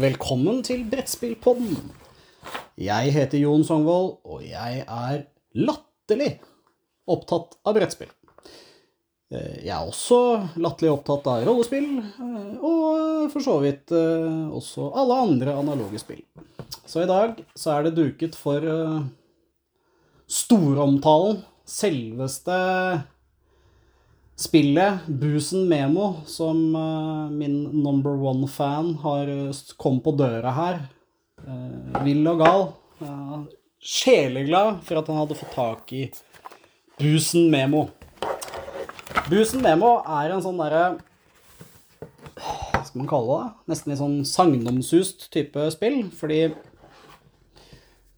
Velkommen til Brettspillpodden. Jeg heter Jon Songvold, og jeg er latterlig opptatt av brettspill. Eh, Jeg er også latterlig opptatt av rollespill, eh, og for så vidt eh, også alle andre analoge spill. Så i dag så er det duket for storomtalen, selveste spillet Busen Memo, som eh, min number one-fan har eh, kom på døra her. Uh, vill og gal. Sjeleglad for at han hadde fått tak i Busen Memo. Busen Memo er en sånn derre Hva skal man kalle det? Nesten litt sånn sagnomsust type spill. Fordi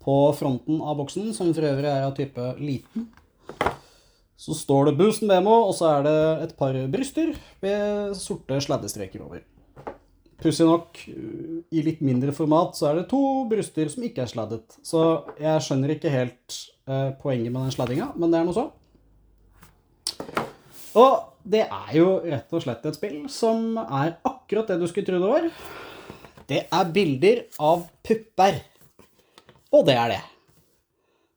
på fronten av boksen, som for øvrig er av type liten, så står det Boost Memo, og så er det et par bryster med sorte sladdestreker over. Pussig nok, i litt mindre format, så er det to bryster som ikke er sladdet. Så jeg skjønner ikke helt eh, poenget med den sladdinga, men det er noe så. Og det er jo rett og slett et spill som er akkurat det du skulle tro det var. Det er bilder av pupper. Og det er det.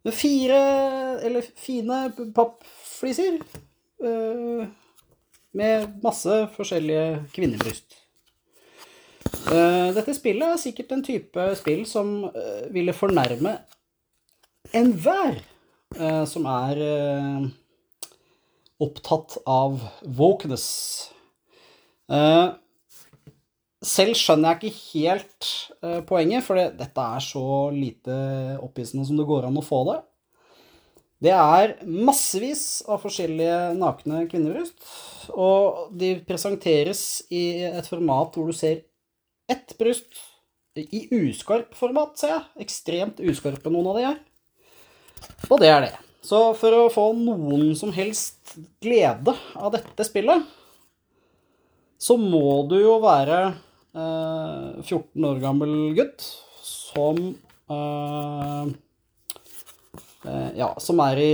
Med fire, eller fine pappfliser. Øh, med masse forskjellige kvinnebryst. Eh, dette spillet er sikkert en type spill som eh, ville fornærme enhver som er eh, opptatt av wokeness. Eh, selv skjønner jeg ikke helt eh, poenget, for dette er så lite opphissende som det går an å få det. Det er massevis av forskjellige nakne kvinnebryst, og de presenteres i et format hvor du ser ett bryst i uskarp format, ser jeg. Ekstremt uskarpe noen av de her. Og det er det. Så for å få noen som helst glede av dette spillet, så må du jo være eh, 14 år gammel gutt som eh, Ja, som er i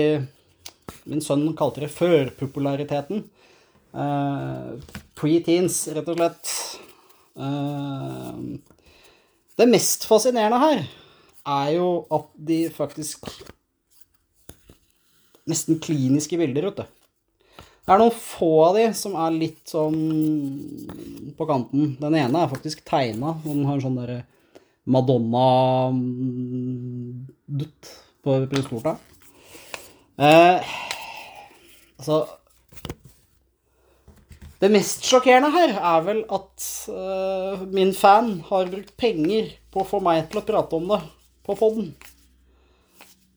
Min sønn kalte det førpopulariteten. Eh, Pre-teens, rett og slett. Eh, det mest fascinerende her er jo at de faktisk Nesten kliniske bilder, vet du. Det er noen få av de som er litt sånn på kanten. Den ene er faktisk tegna. Den har en sånn derre Madonna-dutt på brystvorta. Eh, altså Det mest sjokkerende her er vel at eh, min fan har brukt penger på å få meg til å prate om det på poden.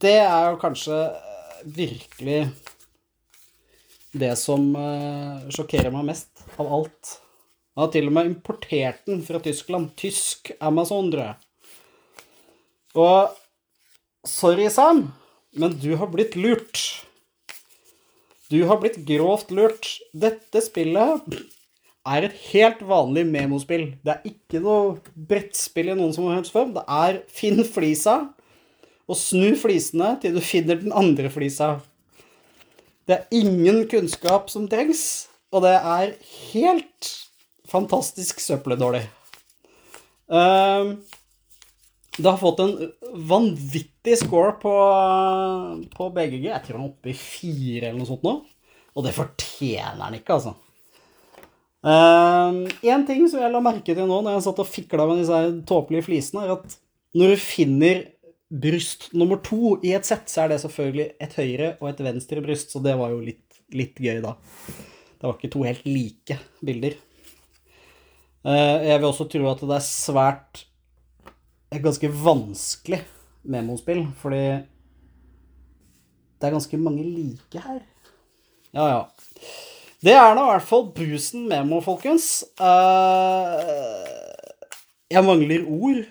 Det er jo kanskje eh, virkelig det som eh, sjokkerer meg mest av alt. Han har til og med importert den fra Tyskland. Tysk Amazon, tror jeg. Og sorry, Sam, men du har blitt lurt. Du har blitt grovt lurt. Dette spillet er et helt vanlig memospill. Det er ikke noe brettspill i noen som helst form. Det er finn flisa, og snu flisene til du finner den andre flisa. Det er ingen kunnskap som trengs, og det er helt fantastisk søppeldårlig. Ehm, det har fått en vanvittig score på, på BGG. Jeg tror han er oppe i fire eller noe sånt nå. Og det fortjener han ikke, altså. Én ting som jeg la merke til nå når jeg satt og fikla med disse tåpelige flisene, er at når du finner bryst nummer to i et sett, så er det selvfølgelig et høyre og et venstre bryst, så det var jo litt, litt gøy, da. Det var ikke to helt like bilder. Uh, Jeg vil også tro at det er svært et ganske vanskelig memospill, fordi det er ganske mange like her. Ja, ja. Det er nå i hvert fall Brusen Memo, folkens. Eh, jeg mangler ord.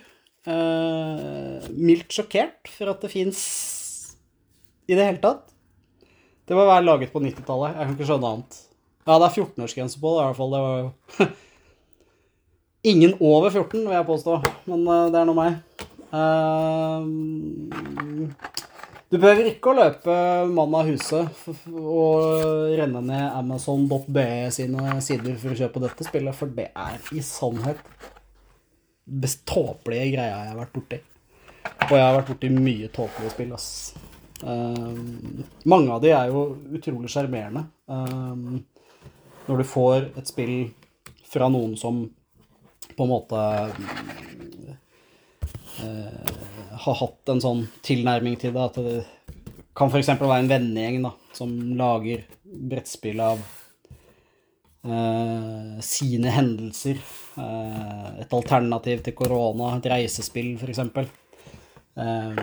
Eh, mildt sjokkert for at det fins i det hele tatt. Det må være laget på 90-tallet. Jeg kan ikke skjønne annet. Ja, det er 14-årsgrense på det, i hvert fall. Det var jo Ingen over 14, vil jeg påstå. Men eh, det er nå meg. Eh, du behøver ikke å løpe mann av huset og renne ned Amazon.be sine sider for å kjøpe dette spillet, for det er i sannhet best tåpelige greia jeg har vært borti. Og jeg har vært borti mye tåpelige spill, ass. Um, mange av de er jo utrolig sjarmerende. Um, når du får et spill fra noen som på en måte uh, har hatt en sånn tilnærming til det, at det kan f.eks. være en vennegjeng som lager brettspill av uh, sine hendelser. Uh, et alternativ til korona, et reisespill f.eks. Uh,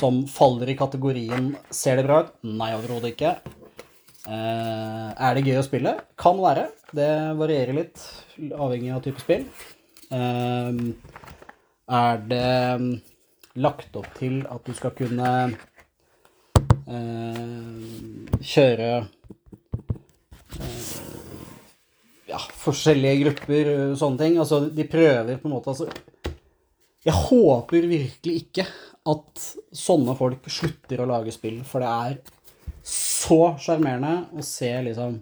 som faller i kategorien 'ser det bra ut'? Nei, overhodet ikke. Uh, er det gøy å spille? Kan være. Det varierer litt, avhengig av type spill. Uh, er det lagt opp til at du skal kunne uh, kjøre ja, forskjellige grupper, sånne ting. Altså, de prøver på en måte altså, Jeg håper virkelig ikke at sånne folk slutter å lage spill, for det er så sjarmerende å se liksom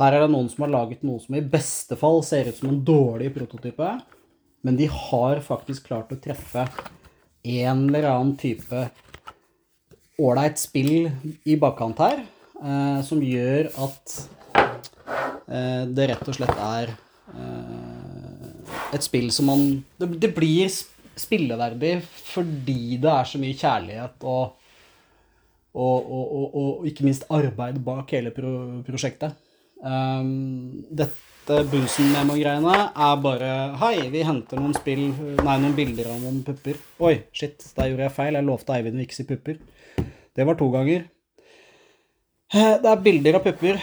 Her er det noen som har laget noe som i beste fall ser ut som en dårlig prototype, men de har faktisk klart å treffe en eller annen type ålreit spill i bakkant her, eh, som gjør at eh, det rett og slett er eh, et spill som man Det, det blir spilleverdig fordi det er så mye kjærlighet og, og, og, og ikke minst arbeid bak hele pro prosjektet. Um, dette Bunsen-memo-greiene er bare Hei, vi henter noen spill Nei, noen bilder av noen pupper. Oi, shit, der gjorde jeg feil. Jeg lovte Eivind å ikke si pupper. Det var to ganger. Det er bilder av pupper,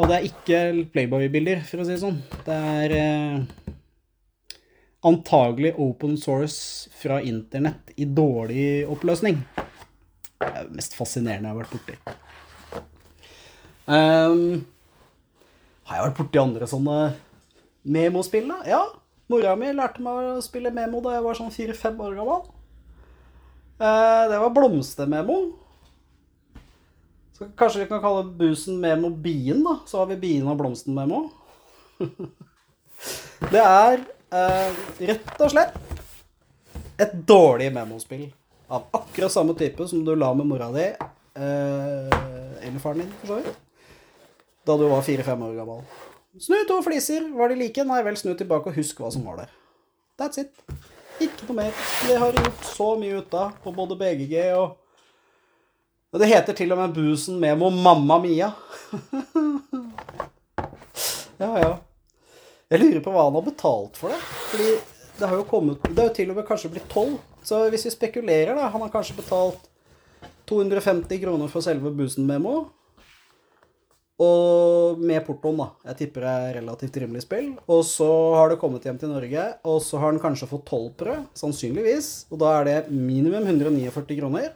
og det er ikke Playboy-bilder, for å si det sånn. Det er antagelig open source fra internett i dårlig oppløsning. Det er det mest fascinerende jeg har vært borti. Um, har jeg vært borti andre sånne memospill, da? Ja. Mora mi lærte meg å spille memo da jeg var sånn fire-fem år gammel. Uh, det var blomstermemo. Så kanskje vi kan kalle busen memo bien, da. Så har vi bien og blomsten-memo. det er Uh, rett og slett et dårlig memospill av akkurat samme type som du la med mora di, uh, eller faren din, for så vidt, da du var fire-fem år gammel. Snu to fliser. Var de like? Nei vel, snu tilbake og husk hva som var der. That's it. Ikke noe mer. Det har gjort så mye ut av på både BGG Og det heter til og med Busen Memo Mamma Mia. ja, ja. Jeg lurer på hva han har betalt for det. Fordi det har jo kommet Det har jo til og med kanskje blitt tolv. Så hvis vi spekulerer, da Han har kanskje betalt 250 kroner for selve Busen-memo. Og med portoen, da. Jeg tipper det er relativt rimelig spill. Og så har det kommet hjem til Norge, og så har han kanskje fått tolvprø, sannsynligvis. Og da er det minimum 149 kroner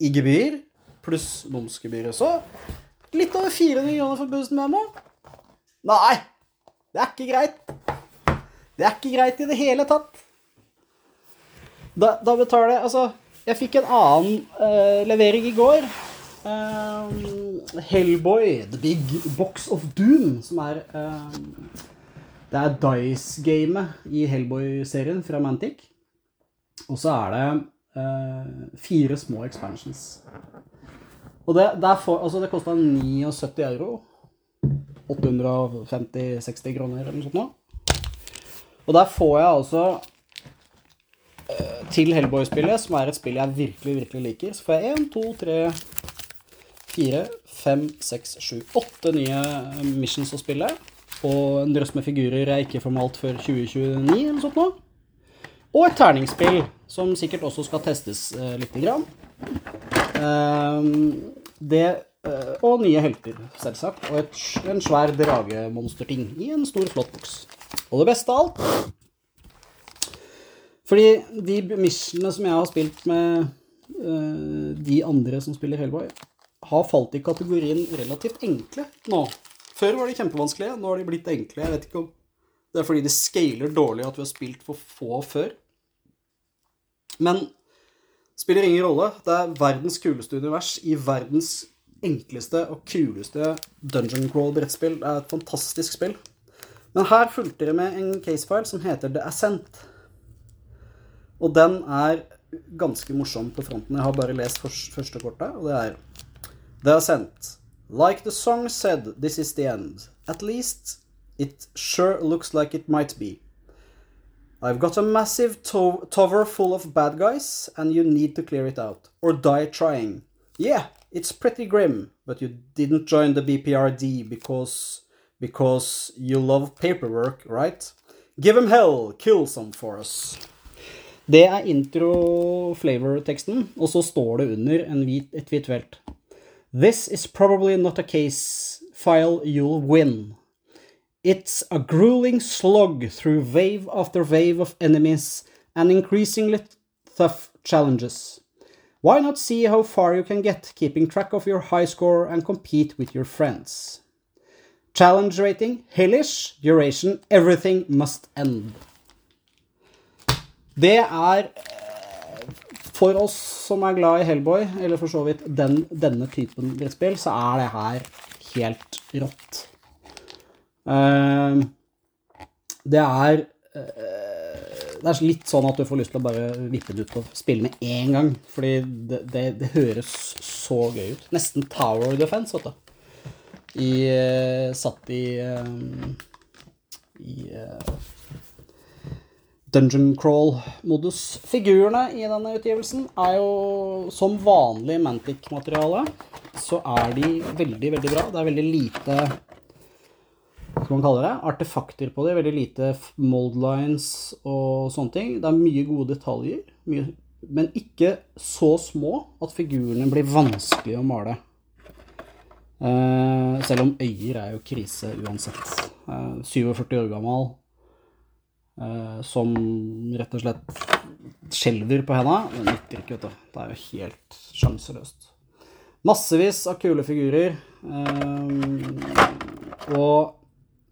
i gebyr, pluss momsgebyret. Så litt over 400 kroner for Busen-memo. Nei! Det er ikke greit. Det er ikke greit i det hele tatt. Da, da betaler jeg Altså, jeg fikk en annen uh, levering i går. Uh, Hellboy, The Big Box of Doom, som er uh, Det er Dice-gamet i Hellboy-serien fra Mantic. Og så er det fire små expansions. Og det, for, altså det kosta 79 euro. 850-60 kroner eller noe sånt nå. Og der får jeg altså til Hellboy-spillet, som er et spill jeg virkelig, virkelig liker, så får jeg 1, 2, 3, 4, 5, 6, 7, 8 nye missions å spille. Og en drøss med figurer jeg ikke får malt før 2029 eller noe sånt nå. Og et terningsspill, som sikkert også skal testes uh, lite grann. Uh, det Uh, og nye helter, selvsagt. Og et, en svær dragemonsterting i en stor, flott boks. Og det beste av alt Fordi de missionene som jeg har spilt med uh, de andre som spiller Hellboy, har falt i kategorien relativt enkle nå. Før var de kjempevanskelige, nå har de blitt enkle. Jeg vet ikke om det er fordi de scaler dårlig at vi har spilt for få før. Men spiller ingen rolle. Det er verdens kuleste univers i verdens enkleste og kuleste dungeon crawl-brettspill. Det er et fantastisk spill. Men her fulgte det med en casefile som heter The Ascent. Og den er ganske morsom på fronten. Jeg har bare lest første kortet, og det er The Ascent. Like the song said, this is the end. At least it sure looks like it might be. I've got a massive to tower full of bad guys, and you need to clear it out. Or die trying. Yeah, it's pretty grim, but you didn't join the BPRD because because you love paperwork, right? Give him hell, kill some for us. Det er intro-flavor-teksten, og så står det under hvit, et hvitt felt. This is probably not a case file you'll win. It's a grueling slog through wave after wave of enemies and increasingly tough challenges. Why not see how far you can get, keeping track of your high score and compete with your friends? Challenge rating hellish. Duration everything must end. Det er eh, For oss som er glad i Hellboy, eller for så vidt den, denne typen brettspill, så er det her helt rått. Uh, det er uh, Det er litt sånn at du får lyst til å bare vippe det ut og spille med én gang. Fordi det, det, det høres så gøy ut. Nesten Tower Defense, vet du i, eh, satt i eh, i eh, dungeon crawl-modus. Figurene i denne utgivelsen er jo som vanlig Mantic-materiale. Så er de veldig, veldig bra. Det er veldig lite hva skal man kalle det? Artefakter på det. Veldig lite mold lines og sånne ting. Det er mye gode detaljer. Mye, men ikke så små at figurene blir vanskelig å male. Uh, selv om øyer er jo krise uansett. Uh, 47 år gammel, uh, som rett og slett skjelver på henda. Det nytter ikke, vet du. Det er jo helt sjanseløst. Massevis av kule figurer. og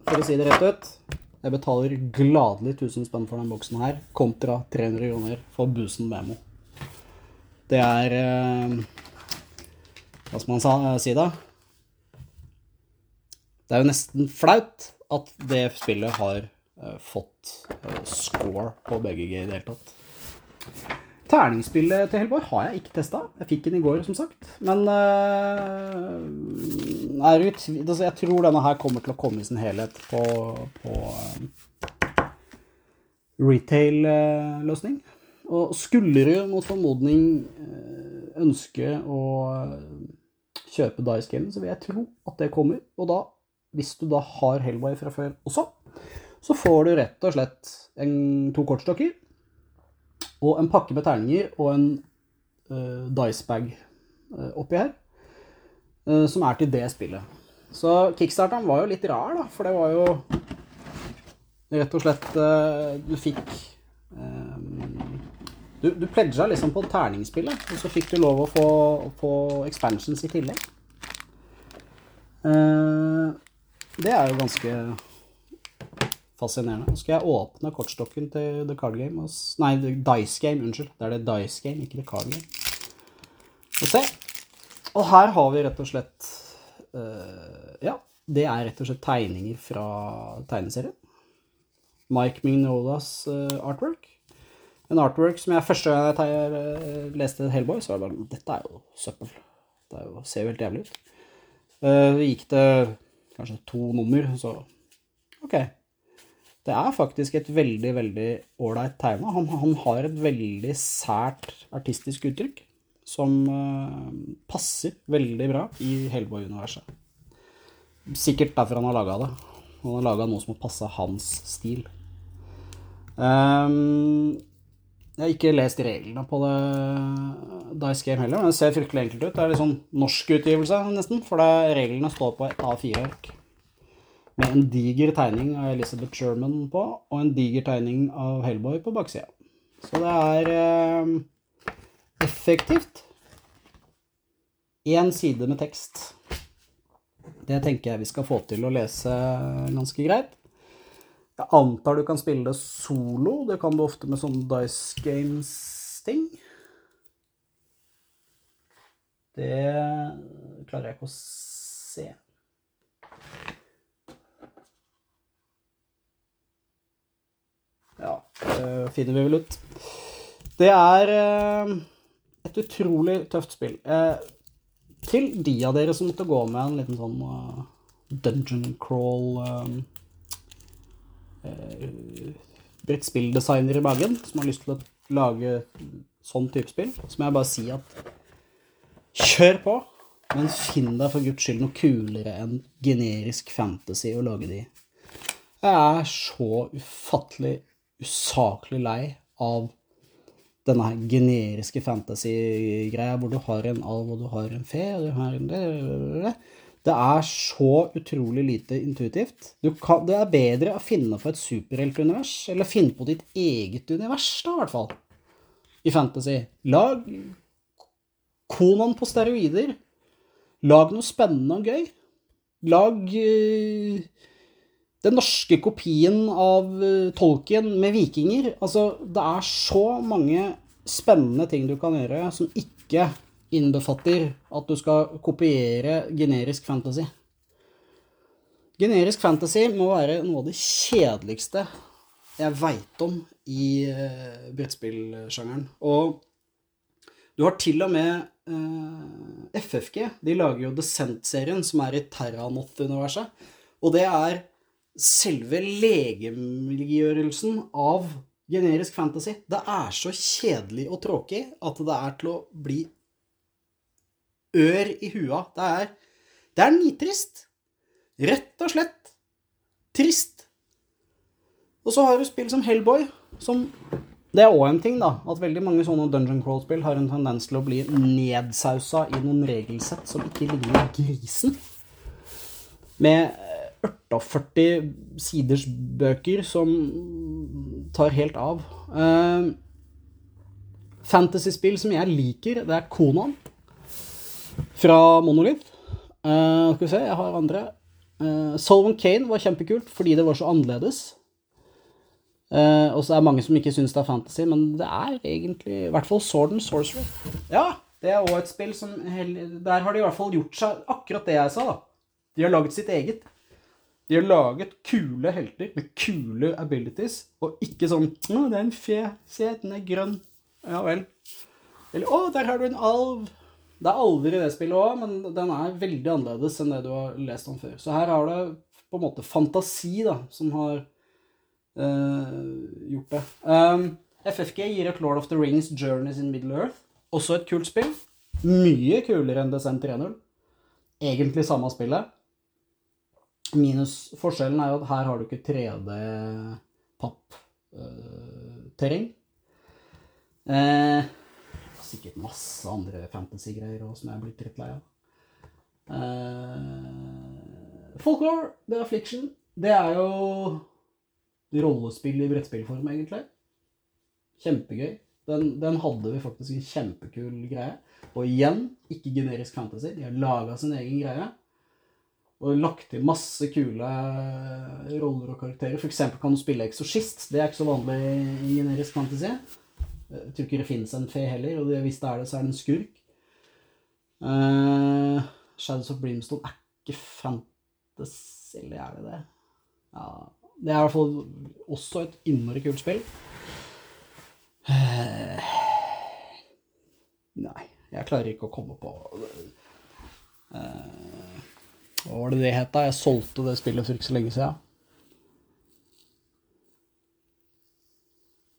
for å si det rett ut jeg betaler gladelig 1000 spenn for denne boksen her, kontra 300 kroner for Busen Memo. Det er Hva skal man si, da? Det er jo nesten flaut at det spillet har uh, fått uh, score på BGG i det hele tatt. Terningsspillet til Hellboy har jeg ikke testa. Jeg fikk den i går, som sagt. Men uh, jeg tror denne her kommer til å komme i sin helhet på, på retail-løsning. Og skulle du mot formodning ønske å kjøpe Dice Game, så vil jeg tro at det kommer. Og da hvis du da har Hellboy fra før også, så får du rett og slett en, to kortstokker og en pakke med terninger og en uh, dicebag uh, oppi her, uh, som er til det spillet. Så kickstarteren var jo litt rar, da, for det var jo rett og slett uh, Du fikk Du, du pledga liksom på terningsspillet, og så fikk du lov å få, få expansions i tillegg. Uh, det er jo ganske fascinerende. Skal jeg åpne kortstokken til The Card Game. Nei, Dice Game, unnskyld. Det er det Dice Game, ikke The Card Game. Få se. Og her har vi rett og slett uh, Ja, det er rett og slett tegninger fra tegneserien. Mike Mignolas uh, artwork. En artwork som jeg første gang jeg uh, leste Hellboy, så var det bare Dette er jo søppel. Det jo, ser jo helt jævlig ut. Uh, gikk det kanskje to nummer, så ok. Det er faktisk et veldig, veldig ålreit tegna. Han, han, har et veldig sært artistisk uttrykk som uh, passer veldig bra i Hellboy-universet. Sikkert derfor han har laga det. Han har laga noe som har passa hans stil. Um, jeg har ikke lest reglene på det Dice Game heller, men det ser fryktelig enkelt ut. Det er litt sånn norsk utgivelse, nesten, for reglene står på et A4-ark. Med en diger tegning av Elizabeth Sherman på, og en diger tegning av Hellboy på baksida. Så det er eh, effektivt. Én side med tekst. Det tenker jeg vi skal få til å lese ganske greit. Jeg antar du kan spille det solo. Det kan du ofte med sånne Dice Games-ting. Det klarer jeg ikke å se. Ja, det finner vi vel ut. Det er eh, et utrolig tøft spill. Eh, til de av dere som måtte gå med en liten sånn uh, dungeon crawl uh, uh, brettspilldesigner i magen, som har lyst til å lage sånn type spill, så må jeg bare si at kjør på, men finn deg for guds skyld noe kulere enn generisk fantasy å lage de. Jeg er så ufattelig, usaklig lei av denne her generiske fantasy-greia hvor du har en alv og du har en fe og du har en Det er så utrolig lite intuitivt. Kan, det er bedre å finne på et superheltunivers, eller finne på ditt eget univers, da, i hvert fall. I fantasy. Lag Konan på steroider. Lag noe spennende og gøy. Lag uh, den norske kopien av uh, Tolkien med vikinger. Altså, det er så mange spennende ting du kan gjøre som ikke innbefatter at du skal kopiere generisk fantasy. Generisk fantasy må være noe av det kjedeligste jeg veit om i uh, brettspillsjangeren. Og du har til og med uh, FFG. De lager jo Descent-serien, som er i Terranoth-universet. Og det er selve legemliggjørelsen av generisk fantasy. Det er så kjedelig og tråkig at det er til å bli ør i hua. Det er, det er nitrist. Rett og slett trist. Og så har du spill som Hellboy, som Det er òg en ting, da, at veldig mange sånne dungeon crawl-spill har en tendens til å bli nedsausa i noen regelsett som ikke ligner grisen. Med 48 siders bøker som tar helt av. Uh, Fantasyspill som jeg liker, det er Konan fra Monolith. Uh, skal vi se, jeg har andre. Uh, Solomon Kane var kjempekult fordi det var så annerledes. Uh, og så er det mange som ikke syns det er fantasy, men det er egentlig I hvert fall Sword and Sorcery. Ja, det er òg et spill som Der har de i hvert fall gjort seg akkurat det jeg sa, da. De har laget sitt eget. De har laget kule helter med kule abilities, og ikke sånn 'Å, det er en fe. Se, den er grønn.' Ja vel. Eller 'Å, der har du en alv'. Det er alvor i det spillet òg, men den er veldig annerledes enn det du har lest om før. Så her har det på en måte fantasi da, som har uh, gjort det. Um, FFG gir et Lord of the Rings Journeys in Middle Earth. Også et kult spill. Mye kulere enn Descent 3.0. Egentlig samme spillet. Minus forskjellen er jo at her har du ikke 3D-papp-terreng. Eh, sikkert masse andre fantasy-greier som jeg er blitt drittlei lei av. Uh, Folklore, The Affliction, det er jo rollespill i brettspillform, egentlig. Kjempegøy. Den, den, hadde vi faktisk en kjempekul greie. Og igjen, ikke generisk fantasy. De har laga sin egen greie. Og lagt til masse kule roller og karakterer. Eksempel kan du spille eksorsist. Det er ikke så vanlig i generisk fantasy. Jeg tror ikke det fins en fe heller, og hvis det er det, så er det en skurk. Uh, Shadows of Brimstone er ikke fantasy, eller er det det? Ja, det er i hvert fall også et innmari kult spill. Uh, nei, jeg klarer ikke å komme på uh, hva var det det het? da? Jeg solgte det spillet for ikke så lenge siden.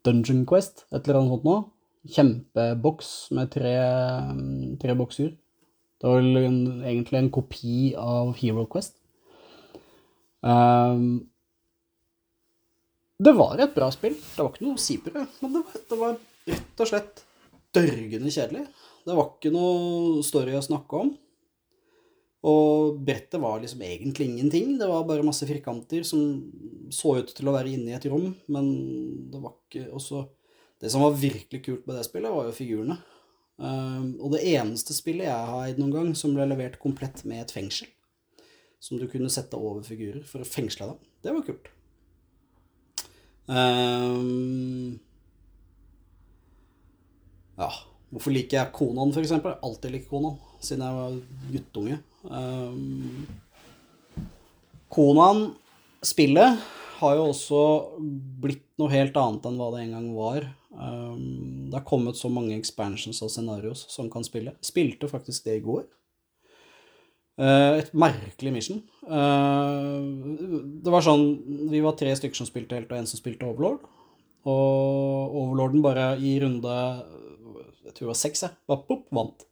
Dungeon Quest, et eller annet sånt noe. Kjempeboks med tre, tre bokser. Det var vel en, egentlig en kopi av Hero Quest. Um, det var et bra spill. Det var ikke noe å si på det, men det var, det var rett og slett dørgende kjedelig. Det var ikke noe story å snakke om. Og brettet var liksom egentlig ingenting. Det var bare masse firkanter som så ut til å være inne i et rom, men det var ikke også Det som var virkelig kult med det spillet, var jo figurene. Um, og det eneste spillet jeg har eid noen gang som ble levert komplett med et fengsel, som du kunne sette over figurer for å fengsle dem, det var kult. Um, ja, hvorfor liker jeg Konan, for eksempel? Alltid liker Konan, siden jeg var guttunge. Um, Konan, spillet, har jo også blitt noe helt annet enn hva det en gang var. Um, det har kommet så mange expansions og scenarios som kan spille. Spilte faktisk det i går. Uh, et merkelig mission. Uh, det var sånn Vi var tre stykker som spilte helt, og en som spilte Overlord. Og Overlorden bare i runde Jeg tror det var seks, jeg. Bare pop, vant.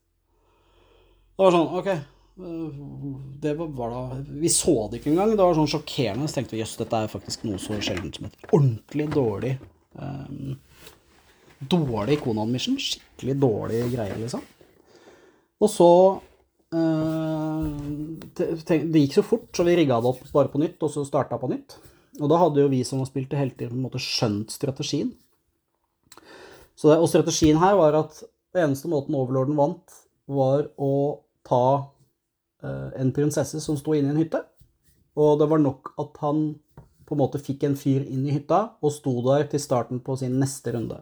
Det var sånn Ok. Det var, da Vi så det ikke engang. Det var sånn sjokkerende. Så tenkte vi jøss, dette er faktisk noe så sjeldent som et ordentlig dårlig um, Dårlig Kona Mission. Skikkelig dårlig greie, liksom. Og så uh, det, det gikk så fort, så vi rigga det opp bare på nytt, og så starta på nytt. Og da hadde jo vi som spilte hele tiden, på en måte skjønt strategien. Så det, og strategien her var at eneste måten Overlorden vant, var å ta en prinsesse som sto inne i en hytte. Og det var nok at han på en måte fikk en fyr inn i hytta og sto der til starten på sin neste runde.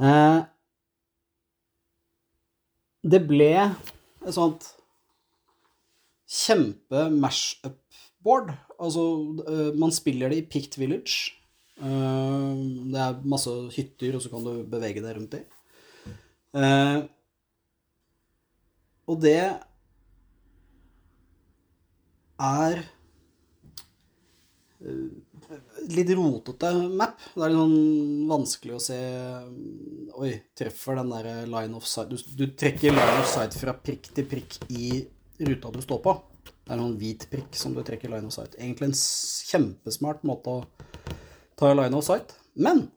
Eh, det ble et sånt kjempe-mash-up-board. Altså, eh, man spiller det i Pict Village. Eh, det er masse hytter, og så kan du bevege deg rundt i. Eh, og det er eh, litt rotete map. Det er litt sånn vanskelig å se Oi, treffer den der line of sight du, du trekker line of sight fra prikk til prikk i ruta du står på. Det er noen hvit prikk som du trekker line of sight. Egentlig en kjempesmart måte å ta line of sight. Men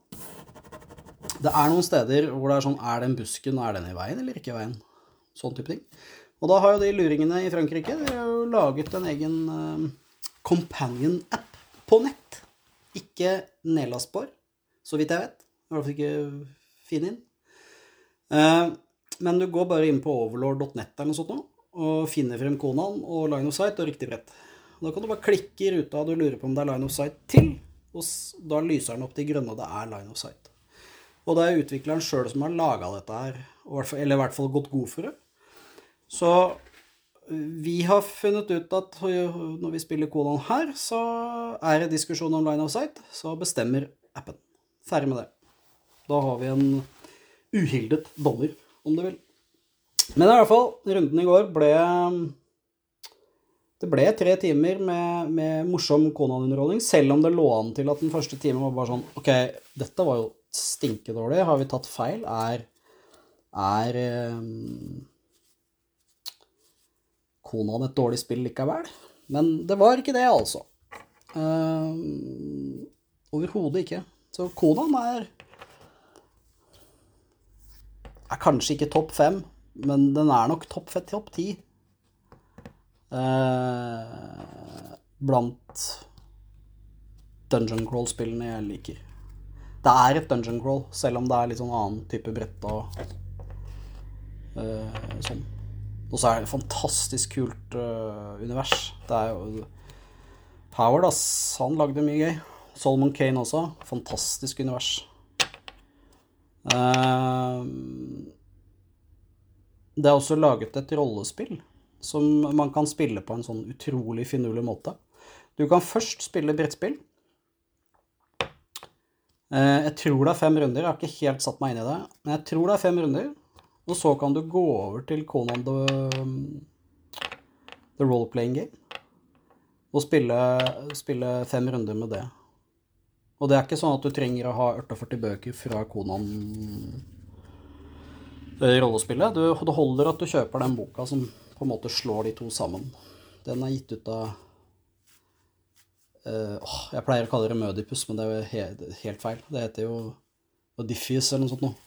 det er noen steder hvor det er sånn Er den busken, er den i veien eller ikke i veien? Sånn type ting. Og da har jo de luringene i Frankrike de laget en egen uh, companion-app på nett. Ikke nedlastbar, så vidt jeg vet. I hvert fall ikke fin inn. Uh, men du går bare inn på overlord.net eller noe sånt nå, og finner frem konaen og line of sight og riktig brett. Da kan du bare klikke i ruta du lurer på om det er line of sight til, og da lyser den opp til grønne, og det er line of sight. Og det er utvikleren sjøl som har laga dette her, eller i hvert fall gått god for det. Så vi har funnet ut at når vi spiller kolon her, så er det diskusjon om line of sight, så bestemmer appen. Ferdig med det. Da har vi en uhildet dommer, om du vil. Men i hvert fall, runden i går ble Det ble tre timer med, med morsom Konan-underholdning, selv om det lå an til at den første timen var bare sånn Ok, dette var jo stinkedårlig. Har vi tatt feil? Er Er eh, Konan et dårlig spill likevel? Men det var ikke det, altså. Uh, Overhodet ikke. Så Konan er er kanskje ikke topp fem, men den er nok topp fett, topp ti. Eh, blant dungeon crawl-spillene jeg liker. Det er et dungeon crawl, selv om det er litt sånn annen type brett og eh, sånn. Og så er det et fantastisk kult uh, univers. Det er jo Howard, ass. Han lagde mye gøy. Solomon Kane også. Fantastisk univers. Uh, det er også laget et rollespill som man kan spille på en sånn utrolig finurlig måte. Du kan først spille brettspill. Uh, Jeg tror det er fem runder, jeg har ikke helt satt meg inn i det. Men jeg tror det er fem runder, og så kan du gå over til Conan the, the Role-Playing Game og spille, spille fem runder med det. Og det er ikke sånn at du trenger å ha 48 bøker fra Konan eh, rollespillet. Du, det holder at du kjøper den boka som på en måte slår de to sammen. Den er gitt ut av uh, Jeg pleier å kalle det Mødipus, men det er jo helt, helt feil. Det heter jo Odysseus eller noe sånt noe.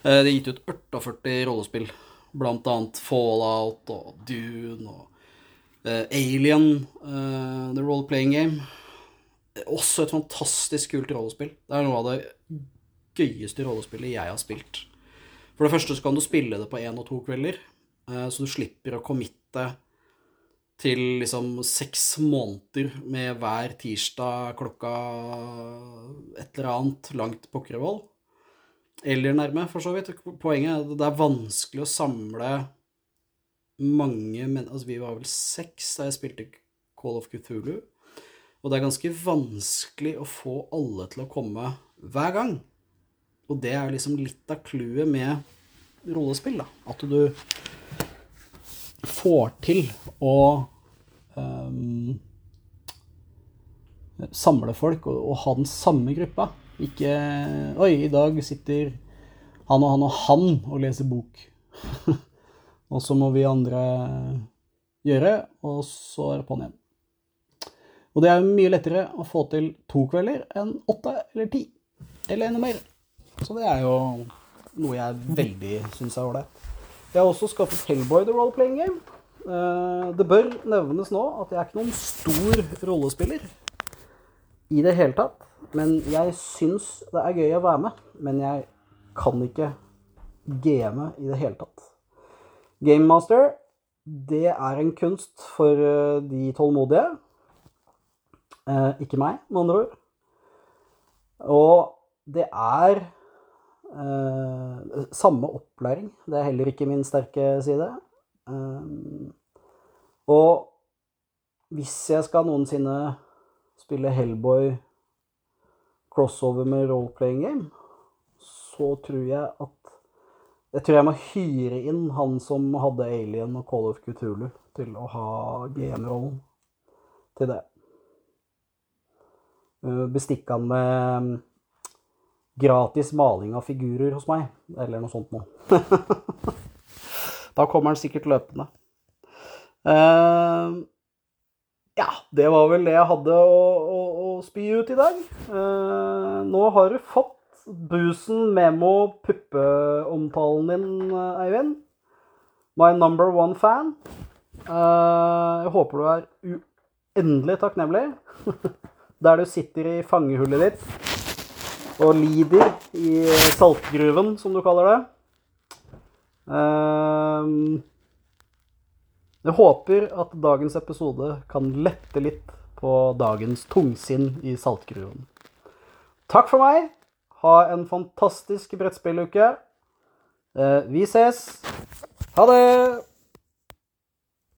Eh, det er gitt ut 48 rollespill, blant annet Fallout og Dune og eh, Alien, eh, The Role Playing Game. Også et fantastisk kult rollespill. Det er noe av det gøyeste rollespillet jeg har spilt. For det første så kan du spille det på én og to kvelder, så du slipper å committe til liksom seks måneder med hver tirsdag klokka et eller annet langt pokkervoll. Eller nærme, for så vidt. Poenget er at det er vanskelig å samle mange men Altså, vi var vel seks da jeg spilte Call of Cthulhu. Og det er ganske vanskelig å få alle til å komme hver gang. Og det er liksom litt av clouet med rollespill, da. At du får til å um, samle folk og, og, ha den samme gruppa. Ikke Oi, i dag sitter han og han og han og leser bok. og så må vi andre gjøre, og så er det på'n igjen. Og det er mye lettere å få til to kvelder enn åtte eller ti. Eller enda mer. Så det er jo noe jeg veldig syns er ålreit. Jeg har også skaffet Hellboy the Roleplaying Game. Eh, det bør nevnes nå at jeg er ikke noen stor rollespiller i det hele tatt. Men jeg syns det er gøy å være med. Men jeg kan ikke game i det hele tatt. Gamemaster, det er en kunst for eh, de tålmodige. Eh, ikke meg, med andre ord. Og det er eh, samme opplæring. Det er heller ikke min sterke side. Eh, og hvis jeg skal noensinne spille Hellboy crossover med role-playing game, så tror jeg at Jeg tror jeg må hyre inn han som hadde Alien og Call of Cthulhu, til å ha GM-rollen til det. Eh, bestikke han med gratis maling av figurer hos meg, eller noe sånt noe. da kommer han sikkert løpende. Uh, ja, det var vel det jeg hadde å, å, å spy ut i dag. Eh, nå har du fått busen memo puppeomtalen din, Eivind. My number one fan. Eh, jeg håper du er uendelig takknemlig. Der du sitter i fangehullet ditt og lider i saltgruven, som du kaller det. Uh, jeg håper at dagens episode kan lette litt på dagens tungsinn i saltgruven. Takk for meg. Ha en fantastisk brettspilluke. Eh, vi ses. Ha det!